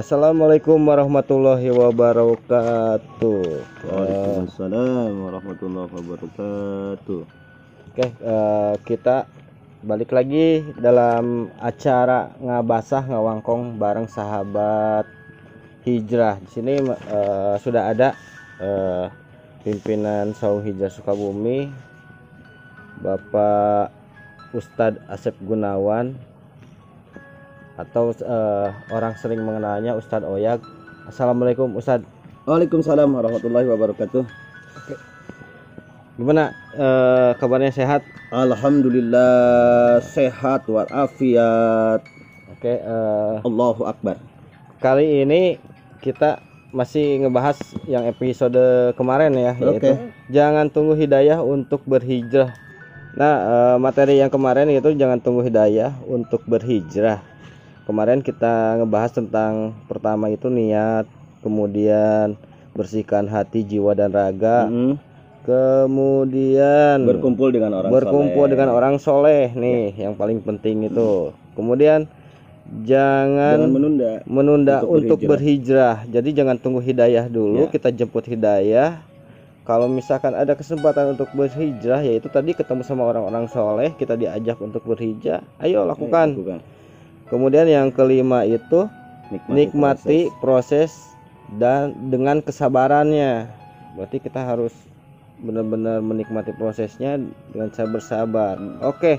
assalamualaikum warahmatullahi wabarakatuh. Waalaikumsalam warahmatullahi wabarakatuh. Oke, eh, kita balik lagi dalam acara ngabasah ngawangkong bareng sahabat hijrah. Di sini eh, sudah ada eh, pimpinan Saung Hijrah Sukabumi, Bapak Ustadz Asep Gunawan atau eh, orang sering mengenalnya Ustadz Oyag. Assalamualaikum Ustadz. Waalaikumsalam warahmatullahi wabarakatuh. Gimana eh, kabarnya sehat? Alhamdulillah sehat walafiat. Oke, eh, Allahu akbar. kali ini kita masih ngebahas yang episode kemarin ya, yaitu jangan tunggu hidayah untuk berhijrah. Nah, materi yang kemarin itu jangan tunggu hidayah untuk berhijrah. Kemarin kita ngebahas tentang pertama itu niat, kemudian bersihkan hati, jiwa dan raga, Mm-mm. kemudian Berkumpul dengan orang berkumpul soleh. dengan orang soleh nih yang paling penting itu. Kemudian jangan Jangan menunda. menunda Untuk untuk, berhijrah. Jadi jangan tunggu hidayah dulu, Ya. kita jemput hidayah. Kalau misalkan ada kesempatan untuk berhijrah, yaitu tadi ketemu sama orang-orang soleh, kita diajak untuk berhijrah, ayo lakukan. Lakukan. Kemudian yang kelima itu Nikmati, nikmati proses. proses dan dengan kesabarannya. Berarti kita harus benar-benar menikmati prosesnya dengan sabar bersabar. Oke,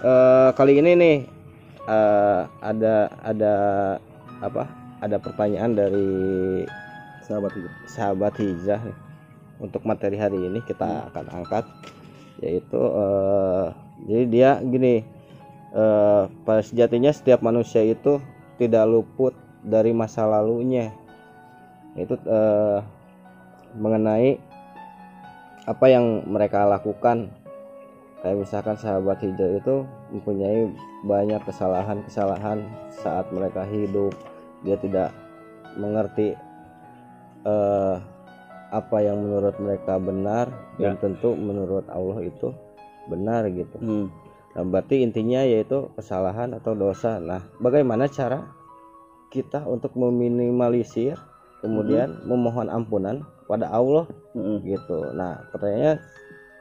eh, kali ini nih eh, ada ada apa? Ada pertanyaan dari sahabat itu. sahabat hijrah nih. untuk materi hari ini kita akan angkat yaitu eh, jadi dia gini eh, pada sejatinya setiap manusia itu tidak luput dari masa lalunya. Itu eh, mengenai apa yang mereka lakukan. Kayak misalkan sahabat hijrah itu mempunyai banyak kesalahan-kesalahan saat mereka hidup. Dia tidak mengerti eh, apa yang menurut mereka benar dan tentu menurut Allah itu benar gitu. Hmm. Nah, berarti intinya yaitu kesalahan atau dosa. Nah, bagaimana cara kita untuk meminimalisir kemudian memohon ampunan pada Allah Mm-mm. gitu. Nah, pertanyaannya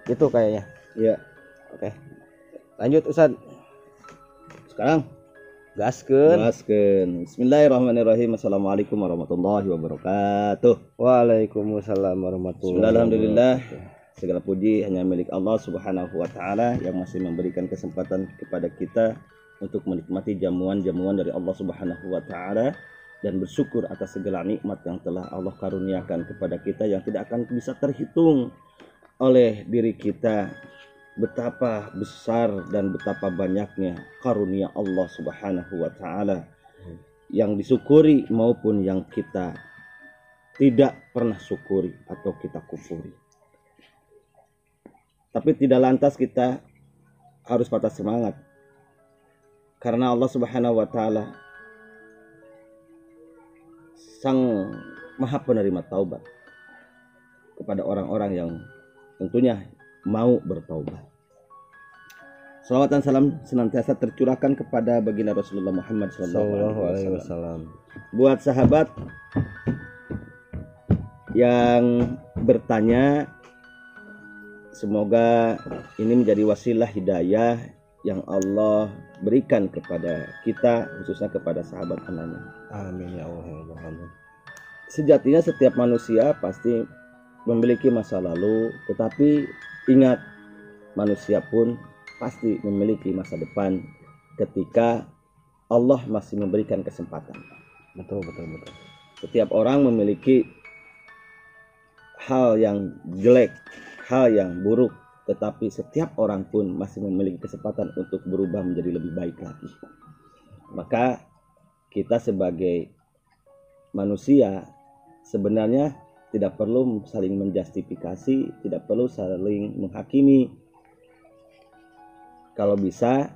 itu kayaknya. Iya. Oke. Lanjut Ustaz. Sekarang Gaskeun. Jelaskan. Bismillahirrahmanirrahim. Assalamualaikum warahmatullahi wabarakatuh. Waalaikumsalam warahmatullahi Bismillah, alhamdulillah. Segala puji hanya milik Allah Subhanahu wa taala yang masih memberikan kesempatan kepada kita untuk menikmati jamuan-jamuan dari Allah Subhanahu wa taala dan bersyukur atas segala nikmat yang telah Allah karuniakan kepada kita yang tidak akan bisa terhitung oleh diri kita betapa besar dan betapa banyaknya karunia Allah Subhanahu wa taala yang disyukuri maupun yang kita tidak pernah syukuri atau kita kufuri. Tapi tidak lantas kita harus patah semangat. Karena Allah Subhanahu wa taala sang Maha penerima taubat kepada orang-orang yang tentunya mau bertaubat. Salawat dan salam senantiasa tercurahkan kepada baginda Rasulullah Muhammad Sallallahu alaihi SAW. wasallam. Buat sahabat yang bertanya Semoga ini menjadi wasilah hidayah yang Allah berikan kepada kita, khususnya kepada sahabat penanya. Amin ya Allah ya Allah. Amin. Sejatinya setiap manusia pasti memiliki masa lalu, tetapi ingat manusia pun pasti memiliki masa depan ketika Allah masih memberikan kesempatan. Betul betul betul. Setiap orang memiliki hal yang jelek, hal yang buruk, tetapi setiap orang pun masih memiliki kesempatan untuk berubah menjadi lebih baik lagi. Maka kita sebagai manusia sebenarnya tidak perlu saling menjustifikasi, tidak perlu saling menghakimi. Kalau bisa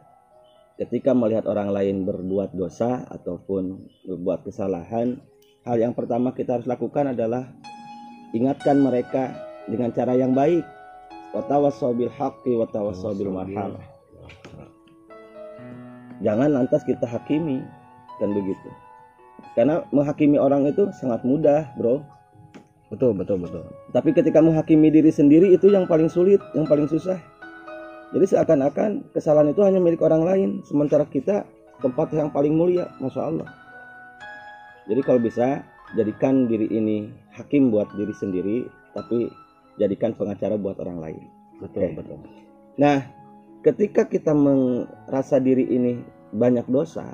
ketika melihat orang lain berbuat dosa ataupun berbuat kesalahan, hal yang pertama kita harus lakukan adalah ingatkan mereka dengan cara yang baik. Watawassaw bil haqqi watawassaw bil marhamah. Jangan lantas kita hakimi kan begitu. karena menghakimi orang itu sangat mudah bro betul betul betul tapi ketika menghakimi diri sendiri itu yang paling sulit yang paling susah jadi seakan-akan kesalahan itu hanya milik orang lain sementara kita tempat yang paling mulia masya Allah jadi kalau bisa jadikan diri ini hakim buat diri sendiri tapi jadikan pengacara buat orang lain betul Oke. betul Nah, ketika kita merasa diri ini banyak dosa,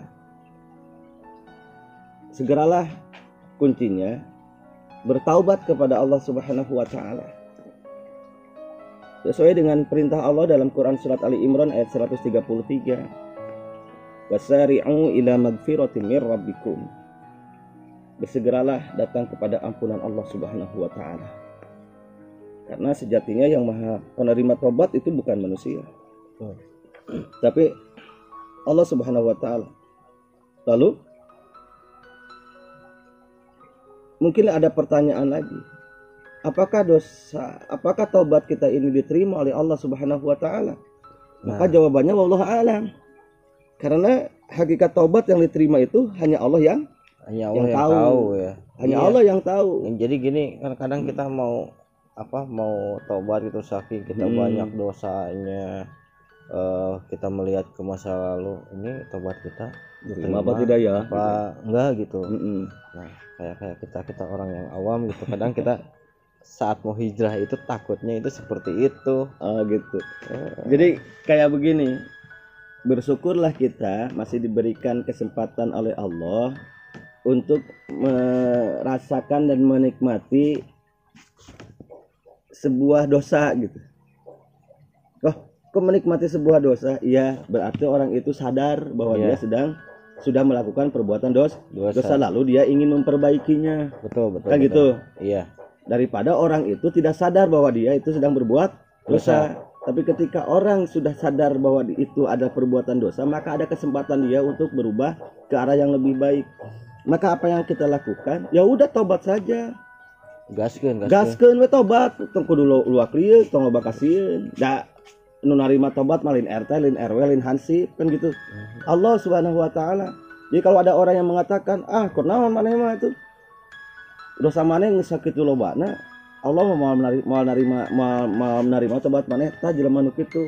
segeralah kuncinya bertaubat kepada Allah Subhanahu wa taala. Sesuai dengan perintah Allah dalam Quran surat Ali Imran ayat 133. Wasari'u ila magfiratin mir rabbikum. Bersegeralah datang kepada ampunan Allah Subhanahu wa taala. Karena sejatinya yang maha penerima tobat itu bukan manusia. Betul. Tapi Allah Subhanahu wa taala. Lalu mungkin ada pertanyaan lagi. Apakah dosa, apakah taubat kita ini diterima oleh Allah Subhanahu wa taala? Maka Nah. jawabannya wallahu alam. Karena hakikat taubat yang diterima itu hanya Allah yang hanya Allah yang yang, tahu. tahu. ya hanya Iya. Allah yang tahu. jadi gini kan kadang kita mau apa mau tobat gitu saking kita Hmm. banyak dosanya eh kita melihat ke masa lalu ini tobat kita Diterima apa tidak ya? apa enggak gitu Mm-mm. nah kayak kayak kita kita orang yang awam gitu kadang kita saat mau hijrah itu takutnya itu seperti itu Oh gitu. Eh, Jadi kayak begini, bersyukurlah kita masih diberikan kesempatan oleh Allah untuk merasakan dan menikmati sebuah dosa gitu. Oh, kok menikmati sebuah dosa? Iya, berarti orang itu sadar bahwa Iya. dia sedang sudah melakukan perbuatan dos, dosa, dosa lalu dia ingin memperbaikinya. betul betul Kayak betul. gitu. iya Daripada orang itu tidak sadar bahwa dia itu sedang berbuat dosa. Tapi ketika orang sudah sadar bahwa itu ada perbuatan dosa, maka ada kesempatan dia untuk berubah ke arah yang lebih baik. Maka apa yang kita lakukan? Ya udah tobat saja. Gaskeun gaskeun Gaskeun we tobat, tong kudu lu luak lieu, tong loba kasieun. Da nu narima tobat malin RT, lin RW, lin hansip kan gitu. Allah Subhanahu wa taala. Jadi kalau ada orang yang mengatakan, "Ah, kunaon maneh mah itu?" Dosa maneh geus sakitu lobana, Allah mau menerima mau nerima mau, mau menerima tobat maneh tah jelema nu kitu.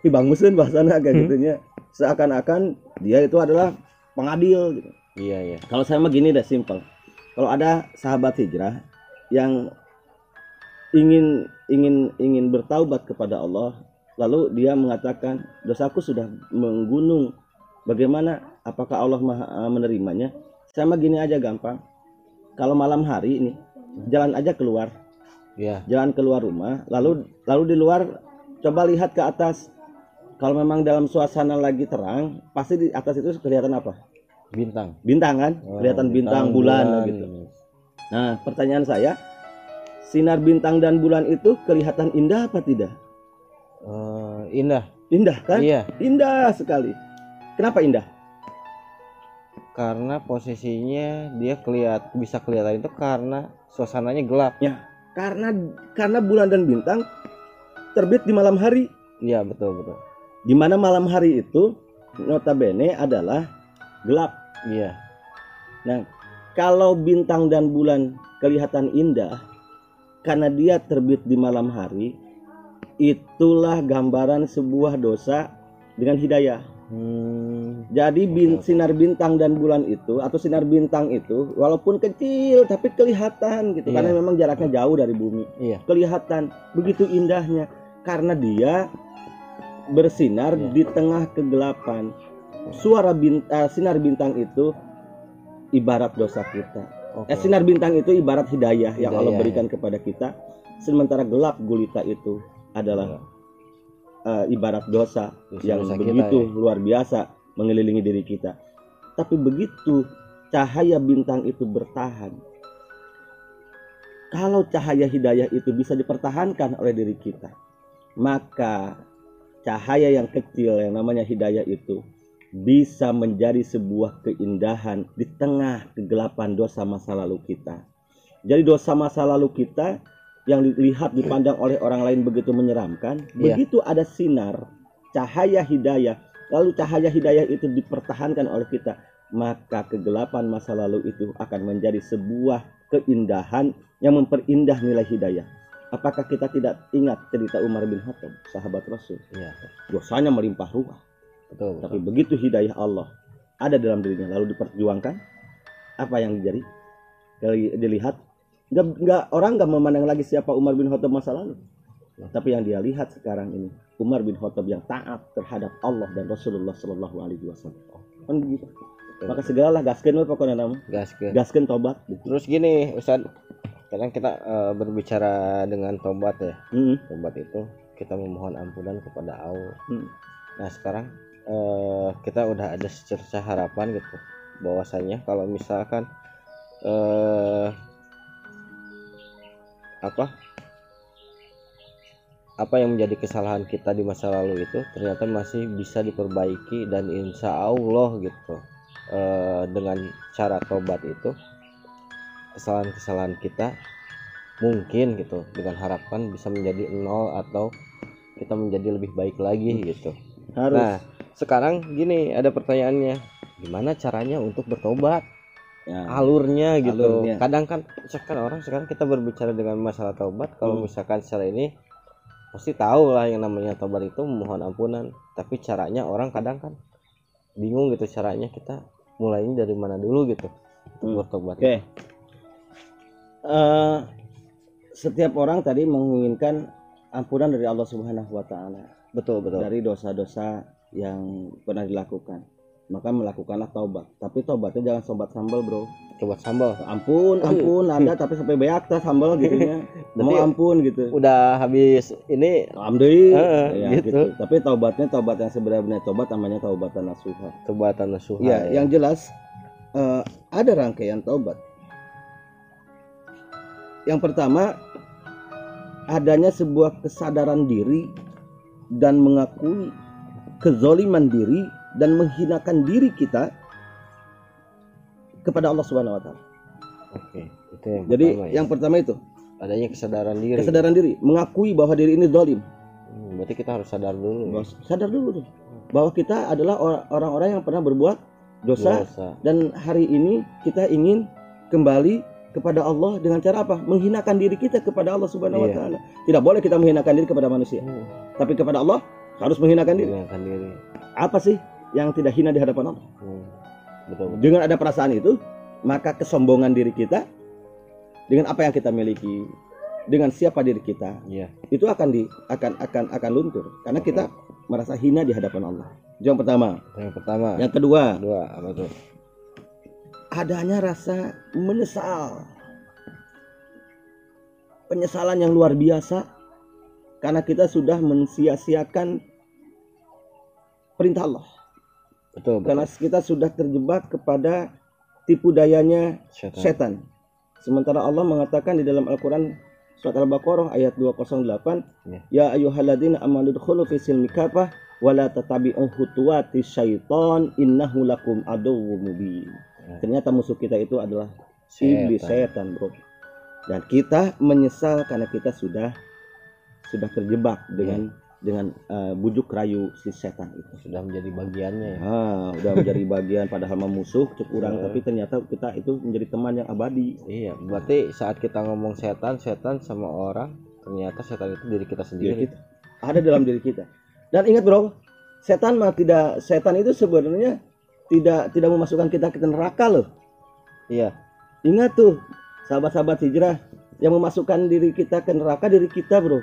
Dibanguskeun bahasana kayak Hmm. gitunya. Seakan-akan dia itu adalah pengadil gitu. iya iya Kalau saya mah gini deh simple. Kalau ada sahabat hijrah yang ingin ingin ingin bertaubat kepada Allah, lalu dia mengatakan dosaku sudah menggunung. Bagaimana? Apakah Allah maha eh, menerimanya? Saya mah gini aja gampang. Kalau malam hari ini jalan aja keluar, iya jalan keluar rumah, lalu lalu di luar coba lihat ke atas. Kalau memang dalam suasana lagi terang, pasti di atas itu kelihatan apa? bintang Bintang kan? Oh, kelihatan bintang, bulan, gitu. Nah, pertanyaan saya, sinar bintang dan bulan itu kelihatan indah apa tidak? Eh, indah Indah kan? iya Indah sekali. Kenapa indah? karena posisinya dia kelihat bisa kelihatan itu karena suasananya gelap Karena karena bulan dan bintang terbit di malam hari. iya betul betul Di mana malam hari itu notabene adalah gelap. iya Kalau bintang dan bulan kelihatan indah karena dia terbit di malam hari, itulah gambaran sebuah dosa dengan hidayah. hmm, Jadi bin- sinar bintang dan bulan itu atau sinar bintang itu walaupun kecil tapi kelihatan gitu Iya. karena memang jaraknya jauh dari bumi. iya Kelihatan begitu indahnya karena dia bersinar Iya. di tengah kegelapan. Suara bintang sinar bintang itu ibarat dosa kita. oke Eh, sinar bintang itu ibarat hidayah, yang Allah Hidayah, berikan kepada kita. Sementara gelap gulita itu adalah eh, ibarat dosa Dosa- yang dosa kita, begitu ya. luar biasa mengelilingi diri kita. Tapi begitu cahaya bintang itu bertahan, kalau cahaya hidayah itu bisa dipertahankan oleh diri kita, maka cahaya yang kecil yang namanya hidayah itu bisa menjadi sebuah keindahan di tengah kegelapan dosa masa lalu kita. Jadi dosa masa lalu kita yang dilihat dipandang oleh orang lain begitu menyeramkan, Iya. begitu ada sinar cahaya hidayah, lalu cahaya hidayah itu dipertahankan oleh kita, maka kegelapan masa lalu itu akan menjadi sebuah keindahan yang memperindah nilai hidayah. Apakah kita tidak ingat cerita Umar bin Khattab, sahabat Rasul? Iya. Dosanya melimpah ruah, Betul. tapi betul. begitu hidayah Allah ada dalam dirinya lalu diperjuangkan, apa yang terjadi? Kalau dilihat, nggak, nggak orang nggak memandang lagi siapa Umar bin Khattab masa lalu, tapi yang dia lihat sekarang ini Umar bin Khattab yang taat terhadap Allah dan Rasulullah Shallallahu Alaihi Wasallam. Kan begitu. Maka segeralah gaskeun we pokoknya nama. Gas ke. Gaskeun tobat. gitu. Terus gini, Ustad, kadang kita eh, berbicara dengan tobat ya. Hmm. Tobat itu kita memohon ampunan kepada Allah. Hmm. Nah sekarang eh, kita udah ada secerca harapan gitu, bahwasanya kalau misalkan eh apa apa yang menjadi kesalahan kita di masa lalu itu ternyata masih bisa diperbaiki dan insya Allah gitu eh, dengan cara tobat itu kesalahan-kesalahan kita mungkin gitu dengan harapan bisa menjadi nol atau kita menjadi lebih baik lagi gitu. Harus. Nah sekarang gini ada pertanyaannya gimana caranya untuk bertobat Ya. alurnya gitu Alurnya. kadang kan misalkan orang sekarang kita berbicara dengan masalah taubat kalau Hmm. misalkan secara ini pasti tahu lah yang namanya taubat itu memohon ampunan tapi caranya orang kadang kan bingung gitu caranya kita mulainya dari mana dulu gitu untuk Hmm. bertobat Oke. Eh, setiap orang tadi menginginkan ampunan dari Allah Subhanahu wa taala betul betul dari dosa-dosa yang pernah dilakukan. Maka melakukanlah taubat. Tapi taubatnya jangan sobat sambal, Bro. tobat sambal Ampun, ampun, ada tapi sampai beak sambal gitu nya. Mau ampun gitu. udah habis ini Alhamdulillah. Heeh, Ya, gitu. gitu. Tapi taubatnya taubat yang sebenarnya taubat namanya taubatan nasuha. tobatan nasuha Ya, ya. yang jelas eh, ada rangkaian taubat. Yang pertama adanya sebuah kesadaran diri dan mengakui kezoliman diri dan menghinakan diri kita kepada Allah Subhanahu wa taala. oke itu yang Jadi pertama ya. yang pertama itu adanya kesadaran diri kesadaran diri, mengakui bahwa diri ini zalim. Hmm, berarti kita harus sadar dulu Bahwa- Sadar dulu tuh bahwa kita adalah or- orang-orang yang pernah berbuat dosa dosa dan hari ini kita ingin kembali kepada Allah dengan cara apa? Menghinakan diri kita kepada Allah Subhanahu wa Iya. taala. Tidak boleh kita menghinakan diri kepada manusia, Hmm, tapi kepada Allah harus menghinakan diri. menghinakan diri Apa sih yang tidak hina di hadapan Allah? Hmm, betul betul. Dengan ada perasaan itu, maka kesombongan diri kita dengan apa yang kita miliki, dengan siapa diri kita, iya itu akan di akan akan akan luntur karena kita merasa hina di hadapan Allah. Itu yang pertama. Yang pertama Yang kedua, kedua apa tuh adanya rasa menyesal. Penyesalan yang luar biasa karena kita sudah mensia-siakan perintah Allah. betul betul Karena kita sudah terjebak kepada tipu dayanya setan setan. Sementara Allah mengatakan di dalam Al-Qur'an surat Al-Baqarah ayat 208, Ya. "Ya ayyuhalladzina amanu dkhulu fi silmi kafah wa la tattabi'u khutuwati syaiton innahu lakum aduwwum mubin." Ya. Ternyata musuh kita itu adalah iblis setan, Bro. Dan kita menyesal karena kita sudah sudah terjebak dengan dengan eh, bujuk rayu si setan itu. sudah menjadi bagiannya ya Ah, udah menjadi bagian padahal mah musuh cek kurang Ya. tapi ternyata kita itu menjadi teman yang abadi. iya berarti saat kita ngomong setan setan sama orang ternyata setan itu diri kita Diri sendiri kita. Ada dalam diri kita. Dan ingat bro, setan mah tidak setan itu sebenarnya tidak tidak memasukkan kita ke neraka loh. iya Ingat tuh, sahabat-sahabat hijrah yang memasukkan diri kita ke neraka diri kita bro.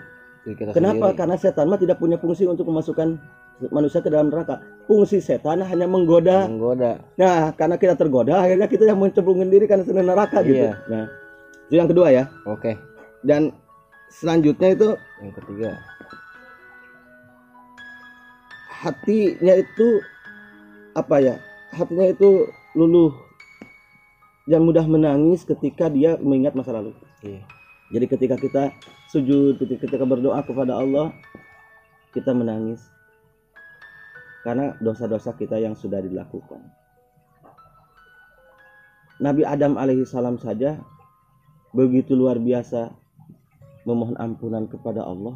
Kita Kenapa? sendiri. Karena setan mah tidak punya fungsi untuk memasukkan manusia ke dalam neraka. Fungsi setan hanya menggoda. menggoda Nah, karena kita tergoda, akhirnya kita yang mencemplungin diri karena senang neraka gitu. Iya. Nah, itu yang kedua ya. oke Dan selanjutnya itu yang ketiga hatinya itu apa ya? Hatinya itu luluh dan mudah menangis ketika dia mengingat masa lalu. iya Jadi ketika kita sujud, ketika berdoa kepada Allah, kita menangis karena dosa-dosa kita yang sudah dilakukan. Nabi Adam alaihissalam saja begitu luar biasa memohon ampunan kepada Allah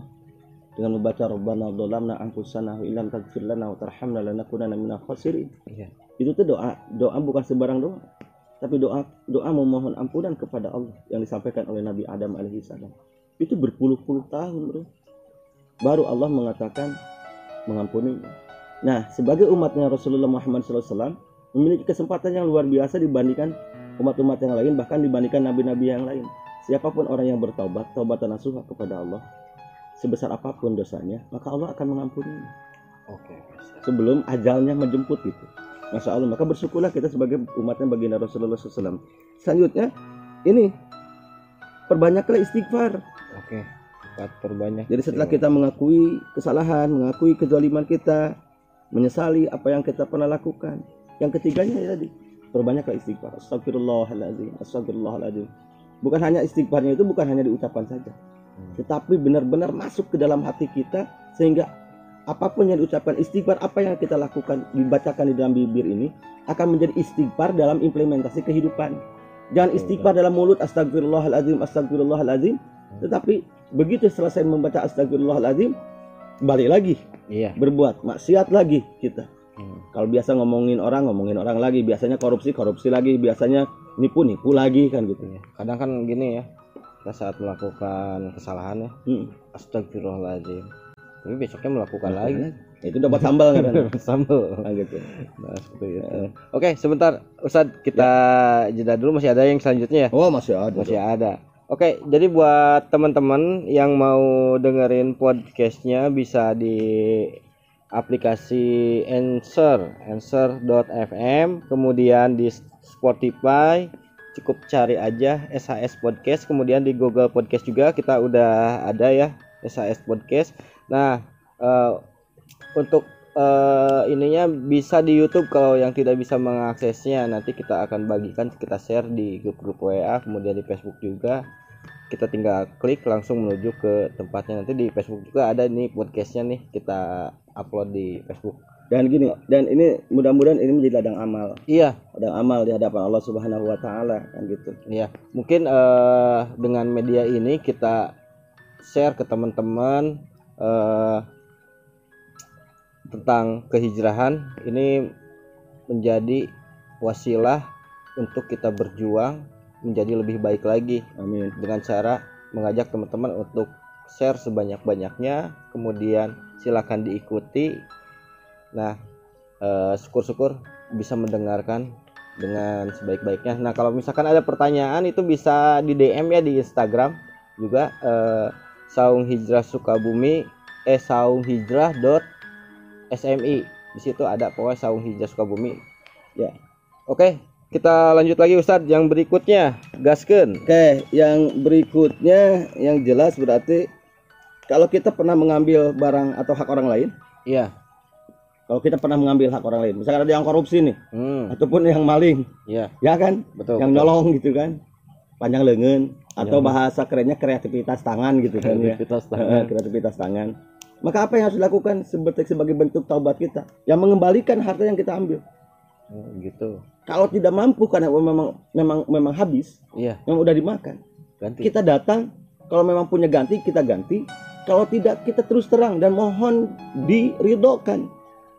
dengan membaca Rabbana dhalamna anfusana wa illam taghfir lana wa tarhamna lanakunanna minal khasirin. iya itu tuh doa doa bukan sembarang doa tapi doa doa memohon ampunan kepada Allah yang disampaikan oleh Nabi Adam alaihissalam itu berpuluh-puluh tahun bro baru Allah mengatakan mengampuni nah sebagai umatnya Rasulullah Muhammad SAW memiliki kesempatan yang luar biasa dibandingkan umat-umat yang lain bahkan dibandingkan nabi-nabi yang lain siapa pun orang yang bertaubat taubat nasuha kepada Allah sebesar apa pun dosanya maka Allah akan mengampuni Oke. sebelum ajalnya menjemput gitu. Masya Allah, maka bersyukurlah kita sebagai umatnya baginda Rasulullah SAW. Selanjutnya, ini perbanyaklah istighfar. Oke. Empat perbanyak. Jadi setelah kita mengakui kesalahan, mengakui kezaliman kita, menyesali apa yang kita pernah lakukan. Yang ketiganya ya tadi, perbanyaklah istighfar. Astagfirullahaladzim, astagfirullahaladzim. Bukan hanya istighfarnya itu bukan hanya diucapkan saja, Hmm. tetapi benar-benar masuk ke dalam hati kita sehingga apa pun yang diucapkan istighfar apa yang kita lakukan dibacakan di dalam bibir ini akan menjadi istighfar dalam implementasi kehidupan. Jangan istighfar dalam mulut astagfirullahaladzim astagfirullahaladzim tetapi begitu selesai membaca astagfirullahaladzim balik lagi Iya. berbuat maksiat lagi kita. Hmm. Kalau biasa ngomongin orang ngomongin orang lagi, biasanya korupsi korupsi lagi, biasanya nipu nipu lagi kan gitu. Iya. Kadang kan gini ya. Kita saat melakukan kesalahan ya, Hmm. astagfirullahaladzim. Tapi besoknya melakukan lagi. Itu dapat sambal kan? Sambel. Nah, gitu. Nah, seperti itu. Oke, sebentar Ustadz kita jeda dulu masih ada yang selanjutnya ya? Oh masih ada. Masih ada. Oke, jadi buat teman-teman yang mau dengerin podcastnya bisa di aplikasi Anchor, Anchor.fm, kemudian di Spotify, cukup cari aja SHS Podcast, kemudian di Google Podcast juga kita udah ada ya SHS Podcast. Nah, eh, untuk eh, ininya bisa di YouTube kalau yang tidak bisa mengaksesnya nanti kita akan bagikan kita share di grup-grup WA kemudian di Facebook juga kita tinggal klik langsung menuju ke tempatnya. Nanti di Facebook juga ada nih podcastnya nih kita upload di Facebook. Dan gini, dan ini mudah-mudahan ini menjadi ladang amal, iya. Ladang amal di hadapan Allah Subhanahu Wa Taala kan gitu. iya. Mungkin eh, dengan media ini kita share ke teman-teman eh, tentang kehijrahan. Ini menjadi wasilah untuk kita berjuang menjadi lebih baik lagi. Amin. dengan cara mengajak teman-teman untuk share sebanyak-banyaknya. Kemudian silakan diikuti. Nah eh, syukur-syukur bisa mendengarkan dengan sebaik-baiknya. Nah kalau misalkan ada pertanyaan itu bisa di DM ya di Instagram. Juga eh, Saung Hijrah Sukabumi eh Saung Hijrah dot SMI di situ ada pokoknya Saung Hijrah Sukabumi. Ya. oke kita lanjut lagi Ustadz yang berikutnya gasken Oke, yang berikutnya yang jelas berarti kalau kita pernah mengambil barang atau hak orang lain, iya kalau kita pernah mengambil hak orang lain, misalkan ada yang korupsi nih, hmm ataupun yang maling, iya ya kan, betul yang betul. nyolong gitu kan, panjang lengan, atau Ya. bahasa kerennya kreativitas tangan gitu kan ya. Kreativitas Eh, tangan. kreativitas tangan. Maka apa yang harus dilakukan sebagai sebagai bentuk taubat kita? Yang mengembalikan harta yang kita ambil. Oh, gitu. Kalau tidak mampu karena memang memang memang habis, iya. yang udah dimakan. ganti. Kita datang, kalau memang punya ganti kita ganti. Kalau tidak kita terus terang dan mohon diridokan.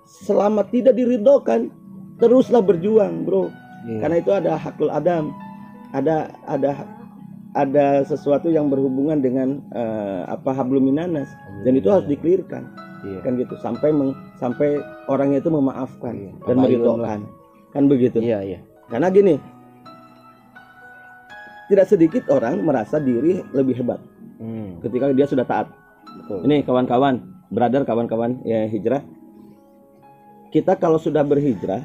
Selama tidak diridokan, teruslah berjuang, bro. Iya. Karena itu ada hakul adam, ada ada ada sesuatu yang berhubungan dengan eh, apa hablum minanas. Dan itu harus dikelirkan. Iya. Kan gitu. Sampai meng- sampai orangnya itu memaafkan Iya, dan meridhokan kan begitu? Iya iya. Karena gini tidak sedikit orang merasa diri lebih hebat hmm, ketika dia sudah taat. Betul. Ini kawan-kawan brother kawan-kawan ya hijrah. Kita kalau sudah berhijrah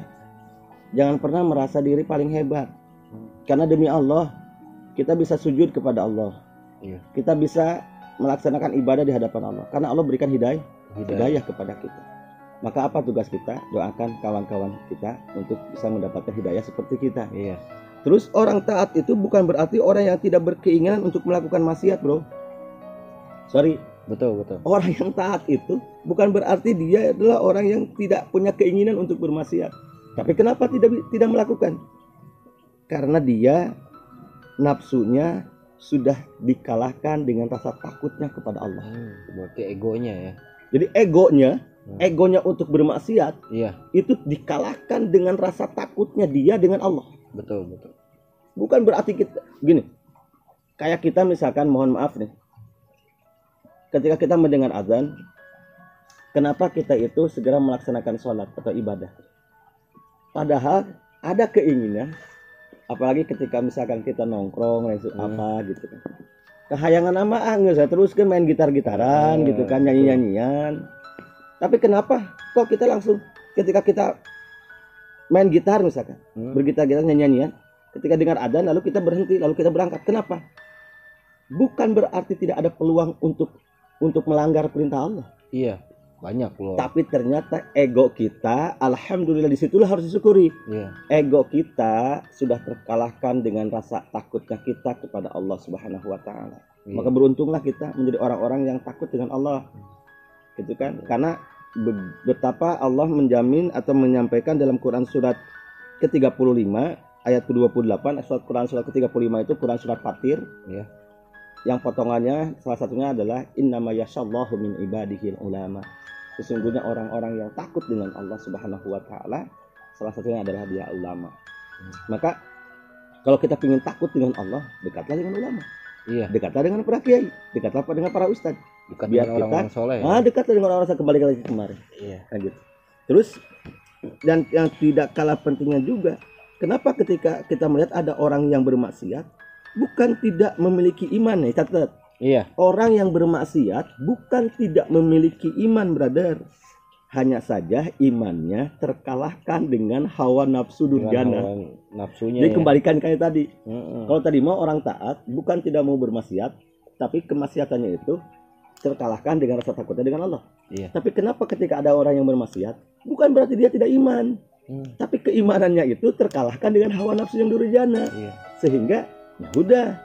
jangan pernah merasa diri paling hebat. Karena demi Allah kita bisa sujud kepada Allah. Iya. kita bisa melaksanakan ibadah di hadapan Allah. Karena Allah berikan hidayah hidayah. hidayah kepada kita maka apa tugas kita doakan kawan-kawan kita untuk bisa mendapatkan hidayah seperti kita iya terus orang taat itu bukan berarti orang yang tidak berkeinginan untuk melakukan maksiat bro sorry betul betul orang yang taat itu bukan berarti dia adalah orang yang tidak punya keinginan untuk bermaksiat. Tapi kenapa tidak tidak melakukan? Karena dia nafsunya sudah dikalahkan dengan rasa takutnya kepada Allah. hmm, berarti egonya ya Jadi egonya. Egonya untuk bermaksiat Iya, itu dikalahkan dengan rasa takutnya dia dengan Allah. betul betul. Bukan berarti kita gini. Kayak kita misalkan mohon maaf nih. Ketika kita mendengar azan, kenapa kita itu segera melaksanakan sholat atau ibadah? Padahal ada keinginan, apalagi ketika misalkan kita nongkrong, Hmm. apa gitu kan. Kehayangan nama ah nggak terus kan main gitar-gitaran Hmm, gitu kan, betul. nyanyi-nyanyian. Tapi kenapa kok kita langsung ketika kita main gitar misalkan, Hmm. bergitar-gitar nyanyi-nyanyian, ketika dengar adzan lalu kita berhenti, lalu kita berangkat. Kenapa? Bukan berarti tidak ada peluang untuk untuk melanggar perintah Allah. Iya, banyak loh. Tapi ternyata ego kita, alhamdulillah di situlah harus disyukuri. Iya, Ego kita sudah terkalahkan dengan rasa takutnya kita kepada Allah Subhanahu wa taala. iya. Maka beruntunglah kita menjadi orang-orang yang takut dengan Allah. Gitu kan? Karena be- betapa Allah menjamin atau menyampaikan dalam Quran surat ke-35 ayat ke-28, surat Quran surat ke-35 itu Quran surat Fatir. Iya. Yang potongannya salah satunya adalah innama yasyallahu min ibadihil ulama. Sesungguhnya orang-orang yang takut dengan Allah Subhanahu wa taala salah satunya adalah dia ulama. Maka kalau kita ingin takut dengan Allah, dekatlah dengan ulama Iya, dekatlah dengan para kiai, dekatlah dengan para ustadz. bukan biar dengan kita- orang-orang soleh. Ah, dekatlah dengan orang yang kembali lagi kemarin. Iya. Gitu. Terus dan yang tidak kalah pentingnya juga, kenapa ketika kita melihat ada orang yang bermaksiat, bukan tidak memiliki iman nih, catat. Iya, Orang yang bermaksiat bukan tidak memiliki iman, brother. Hanya saja imannya terkalahkan dengan hawa nafsu durjana. nafsunya. Jadi ya. kembalikan kayak tadi. Mm-mm. Kalau tadi mau orang taat, bukan tidak mau bermaksiat, tapi kemaksiatannya itu terkalahkan dengan rasa takutnya dengan Allah. Iya. Tapi kenapa ketika ada orang yang bermaksiat, bukan berarti dia tidak iman, Hmm, tapi keimanannya itu terkalahkan dengan hawa nafsu yang durjana, Iya. sehingga ya udah,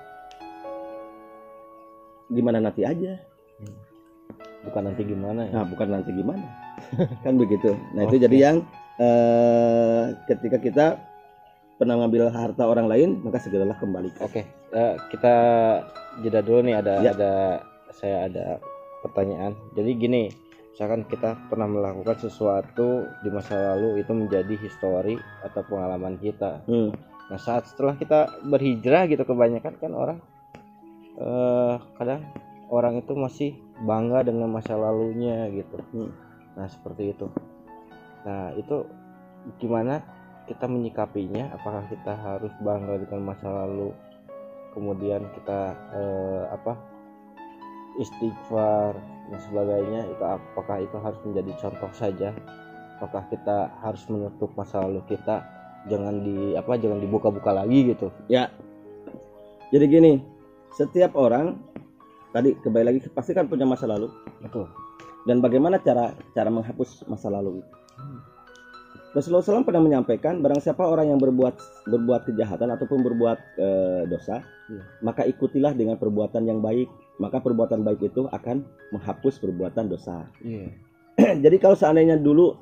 gimana nanti aja. Bukan nanti gimana ya? Nah, bukan nanti gimana, kan begitu. Nah itu Oke. jadi yang eh, ketika kita pernah ngambil harta orang lain, maka segeralah kembalikan. Oke, eh, kita jeda dulu nih ada Ya. ada saya ada pertanyaan. Jadi gini, misalkan kita pernah melakukan sesuatu di masa lalu itu menjadi histori atau pengalaman kita. Hmm. Nah, saat setelah kita berhijrah gitu kebanyakan kan orang eh kadang orang itu masih bangga dengan masa lalunya gitu. Hmm. Nah, seperti itu. Nah, itu gimana kita menyikapinya? Apakah kita harus bangga dengan masa lalu? Kemudian kita eh, apa? istighfar dan sebagainya itu apakah itu harus menjadi contoh saja? Apakah kita harus menutup masa lalu kita jangan di apa jangan dibuka-buka lagi gitu. Jadi gini, setiap orang tadi kembali lagi pasti kan punya masa lalu Betul. Dan bagaimana cara cara menghapus masa lalu. Rasulullah SAW pernah menyampaikan barang siapa orang yang berbuat berbuat kejahatan ataupun berbuat eh, dosa, Iya. maka ikutilah dengan perbuatan yang baik, maka perbuatan baik itu akan menghapus perbuatan dosa. Iya. Jadi kalau seandainya dulu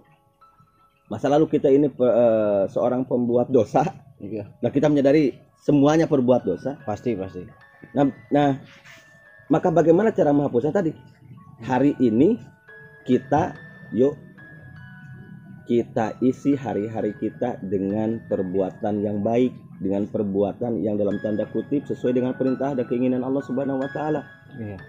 masa lalu kita ini eh, seorang pembuat dosa, Iya, nah kita menyadari semuanya perbuat dosa, pasti pasti. Nah, nah, maka bagaimana cara menghapusnya tadi? Hari ini kita yuk kita isi hari-hari kita dengan perbuatan yang baik, dengan perbuatan yang dalam tanda kutip sesuai dengan perintah dan keinginan Allah Subhanahu wa taala. Iya.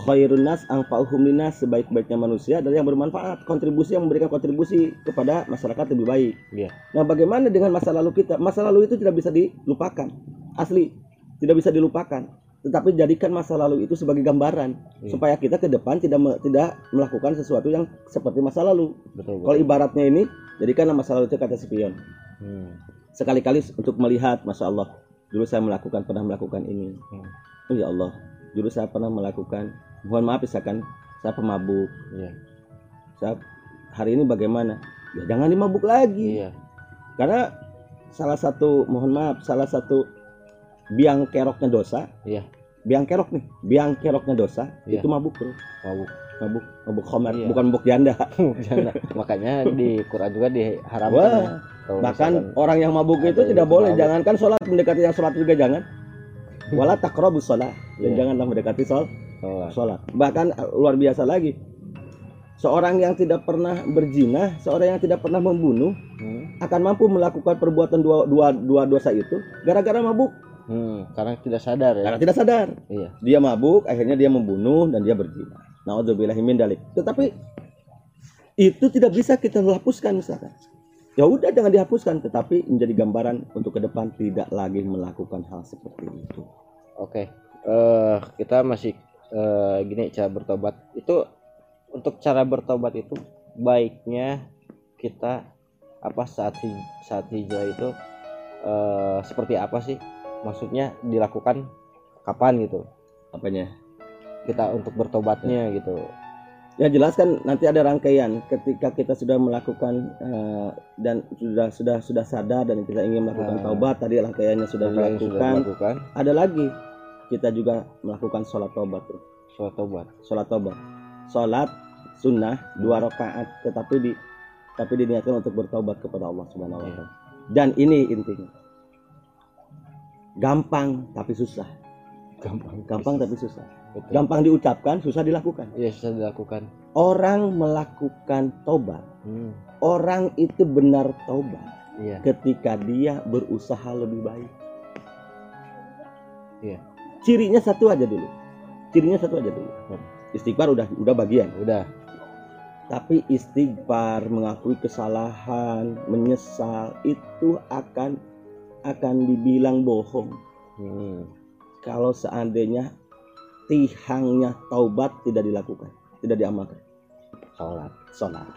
Khairun nas anfa'uhum linnas sebaik-baiknya manusia adalah yang bermanfaat, kontribusi yang memberikan kontribusi kepada masyarakat lebih baik. Iya. Nah, bagaimana dengan masa lalu kita? Masa lalu itu tidak bisa dilupakan. Asli, tidak bisa dilupakan. Tetapi jadikan masa lalu itu sebagai gambaran Iya. supaya kita ke depan tidak me- tidak melakukan sesuatu yang seperti masa lalu. Betul. Kalau betul. ibaratnya ini, jadikanlah masa lalu itu kata spion. Hmm. Sekali-kali untuk melihat, masya Allah, dulu saya melakukan pernah melakukan ini. Hmm. Oh ya Allah, dulu saya pernah melakukan. Mohon maaf misalkan saya pemabuk. Iya. Saya hari ini bagaimana? Ya jangan dimabuk lagi. Iya. Karena salah satu mohon maaf salah satu biang keroknya dosa Iya. biang kerok nih biang keroknya dosa Iya. itu mabuk bro Mabuk. mabuk mabuk khomer Iya. bukan mabuk janda Jangan. Makanya di Quran juga diharamkan. Wah, ya. Bahkan orang yang mabuk itu tidak boleh mabuk. jangankan sholat mendekati yang sholat juga jangan wala takrobus sholat dan Iya. janganlah mendekati sholat sholat bahkan eh, luar biasa lagi seorang yang tidak pernah berzina, seorang yang tidak pernah membunuh Hmm. akan mampu melakukan perbuatan dua, dua, dua dosa itu gara-gara mabuk Hmm, karena tidak sadar ya. karena tidak sadar. Iya. Dia mabuk, akhirnya dia membunuh dan dia berzina. Nauzubillahi min dalik. Tetapi itu tidak bisa kita hapuskan misalkan. Ya udah jangan dihapuskan, tetapi menjadi gambaran untuk ke depan tidak lagi melakukan hal seperti itu. Oke. Eh kita masih eh, gini cara bertobat itu untuk cara bertobat itu baiknya kita apa saat hij- saat hijrah itu eh seperti apa sih? Maksudnya dilakukan kapan gitu? Apanya? Kita untuk bertobatnya gitu. Ya jelas kan nanti ada rangkaian ketika kita sudah melakukan eh, dan sudah sudah sudah sadar dan kita ingin melakukan Ah. taubat tadi rangkaiannya sudah yang sudah dilakukan. dilakukan Ada lagi kita juga melakukan sholat taubat tuh. sholat tobat. sholat tobat sholat sunnah dua rakaat tetapi di tapi diniatkan untuk bertobat kepada Allah Subhanahu wa Iya. taala dan ini intinya gampang tapi susah Gampang. gampang tapi susah Betul. gampang diucapkan susah dilakukan Iya susah dilakukan. orang melakukan tobat Hmm. orang itu benar tobat Iya. ketika dia berusaha lebih baik Iya. cirinya satu aja dulu cirinya satu aja dulu Hmm. istighfar udah udah bagian Udah. Tapi istighfar, mengakui kesalahan, menyesal itu akan akan dibilang bohong Hmm. kalau seandainya tihangnya taubat tidak dilakukan, tidak diamalkan. Sholat. Sholat.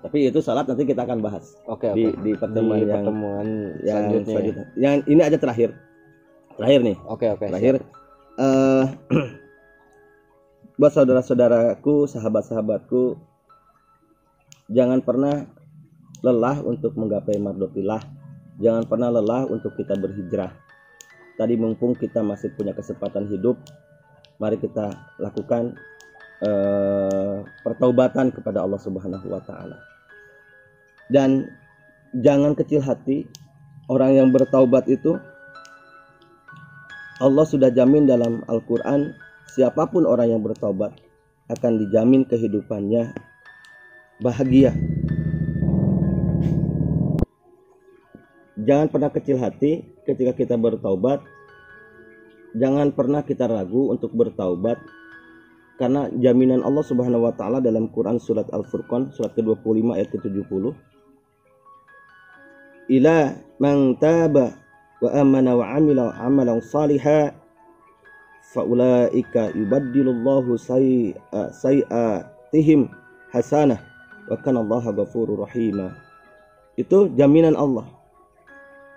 Tapi itu sholat nanti kita akan bahas Oke oke. di, di pertemuan Di yang, pertemuan yang selanjutnya. selanjutnya. Yang ini aja terakhir. Terakhir nih, Oke oke. terakhir. eh buat saudara-saudaraku, sahabat-sahabatku, jangan pernah lelah untuk menggapai mardotillah. Jangan pernah lelah untuk kita berhijrah. Tadi mumpung kita masih punya kesempatan hidup, mari kita lakukan eh, pertaubatan kepada Allah Subhanahu wa taala. Dan jangan kecil hati, orang yang bertaubat itu Allah sudah jamin dalam Al-Qur'an siapa pun orang yang bertaubat akan dijamin kehidupannya bahagia. Jangan pernah kecil hati ketika kita bertaubat. Jangan pernah kita ragu untuk bertaubat karena jaminan Allah Subhanahu wa taala dalam Quran surat Al-Furqan surat ke-25 ayat ke-70 Ila man taba wa amana wa amila amalan salihan faulaika yubaddilullahu sayyi'a- sayyi'atihim hasanah wa kana Allaha ghafurur rahima. Itu jaminan Allah.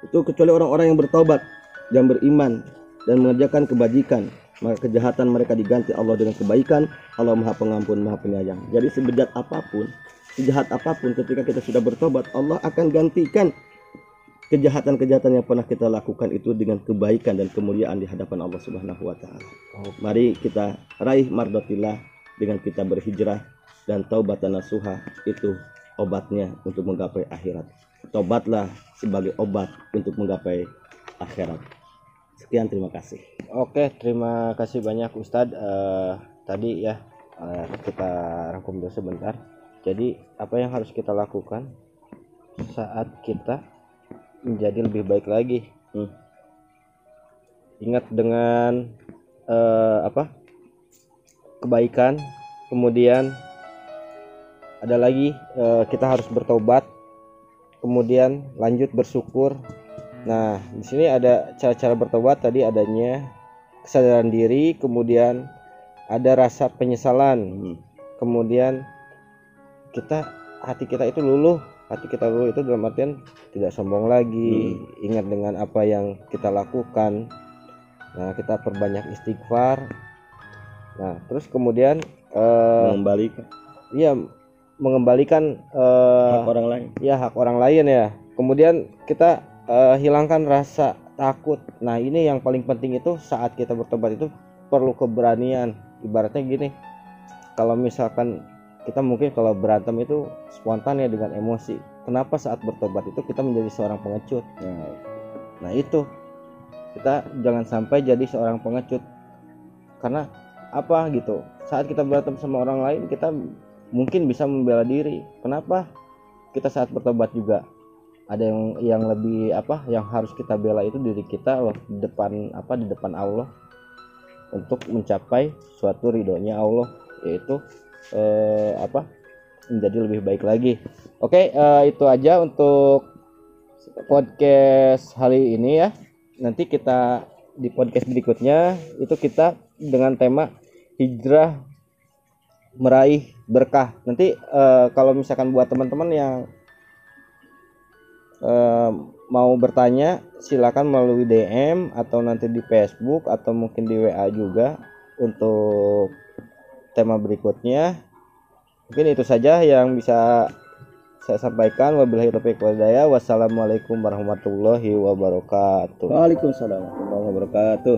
Itu kecuali orang-orang yang bertobat dan beriman dan mengerjakan kebajikan, maka kejahatan mereka diganti Allah dengan kebaikan. Allah Maha Pengampun, Maha Penyayang. Jadi sebejat apa pun, sejahat apa pun ketika kita sudah bertobat, Allah akan gantikan kejahatan-kejahatan yang pernah kita lakukan itu dengan kebaikan dan kemuliaan di hadapan Allah Subhanahu wa taala. Mari kita raih mardotillah dengan kita berhijrah dan taubatan nasuha itu obatnya untuk menggapai akhirat. Tobatlah sebagai obat untuk menggapai akhirat. Sekian terima kasih. Oke, terima kasih banyak Ustadz. Eh, tadi ya eh, kita rangkum dulu sebentar. Jadi apa yang harus kita lakukan saat kita menjadi lebih baik lagi? Hmm. Ingat dengan eh, apa? Kebaikan. Kemudian ada lagi kita harus bertobat. Kemudian lanjut bersyukur. Nah, di sini ada cara-cara bertobat tadi adanya kesadaran diri, kemudian ada rasa penyesalan, Hmm. kemudian kita hati kita itu luluh, hati kita luluh itu dalam artian tidak sombong lagi, ingat dengan apa yang kita lakukan. Nah, kita perbanyak istighfar. Nah, terus kemudian eh Mengembalikan iya mengembalikan eh hak orang lain. ya hak orang lain ya. Kemudian kita eh, hilangkan rasa takut. Nah ini yang paling penting itu saat kita bertobat itu perlu keberanian. Ibaratnya gini kalau misalkan kita mungkin kalau berantem itu spontan ya dengan emosi. Kenapa saat bertobat itu kita menjadi seorang pengecut? Nah, nah itu. Kita jangan sampai jadi seorang pengecut. Karena apa gitu? Saat kita berantem sama orang lain kita mungkin bisa membela diri. Kenapa? Kita saat bertobat juga ada yang yang lebih apa yang harus kita bela itu diri kita loh di depan apa di depan Allah. Untuk mencapai suatu ridhonya Allah yaitu eh, apa menjadi lebih baik lagi. Oke eh, itu aja untuk podcast hari ini ya. Nanti kita di podcast berikutnya itu kita dengan tema hijrah meraih berkah. Nanti eh, kalau misalkan buat teman-teman yang eh, mau bertanya silakan melalui DM atau nanti di Facebook atau mungkin di WA juga untuk tema berikutnya. Mungkin itu saja yang bisa saya sampaikan. Wabillahi taufiq walhidayah wassalamualaikum warahmatullahi wabarakatuh. Waalaikumsalam warahmatullahi wabarakatuh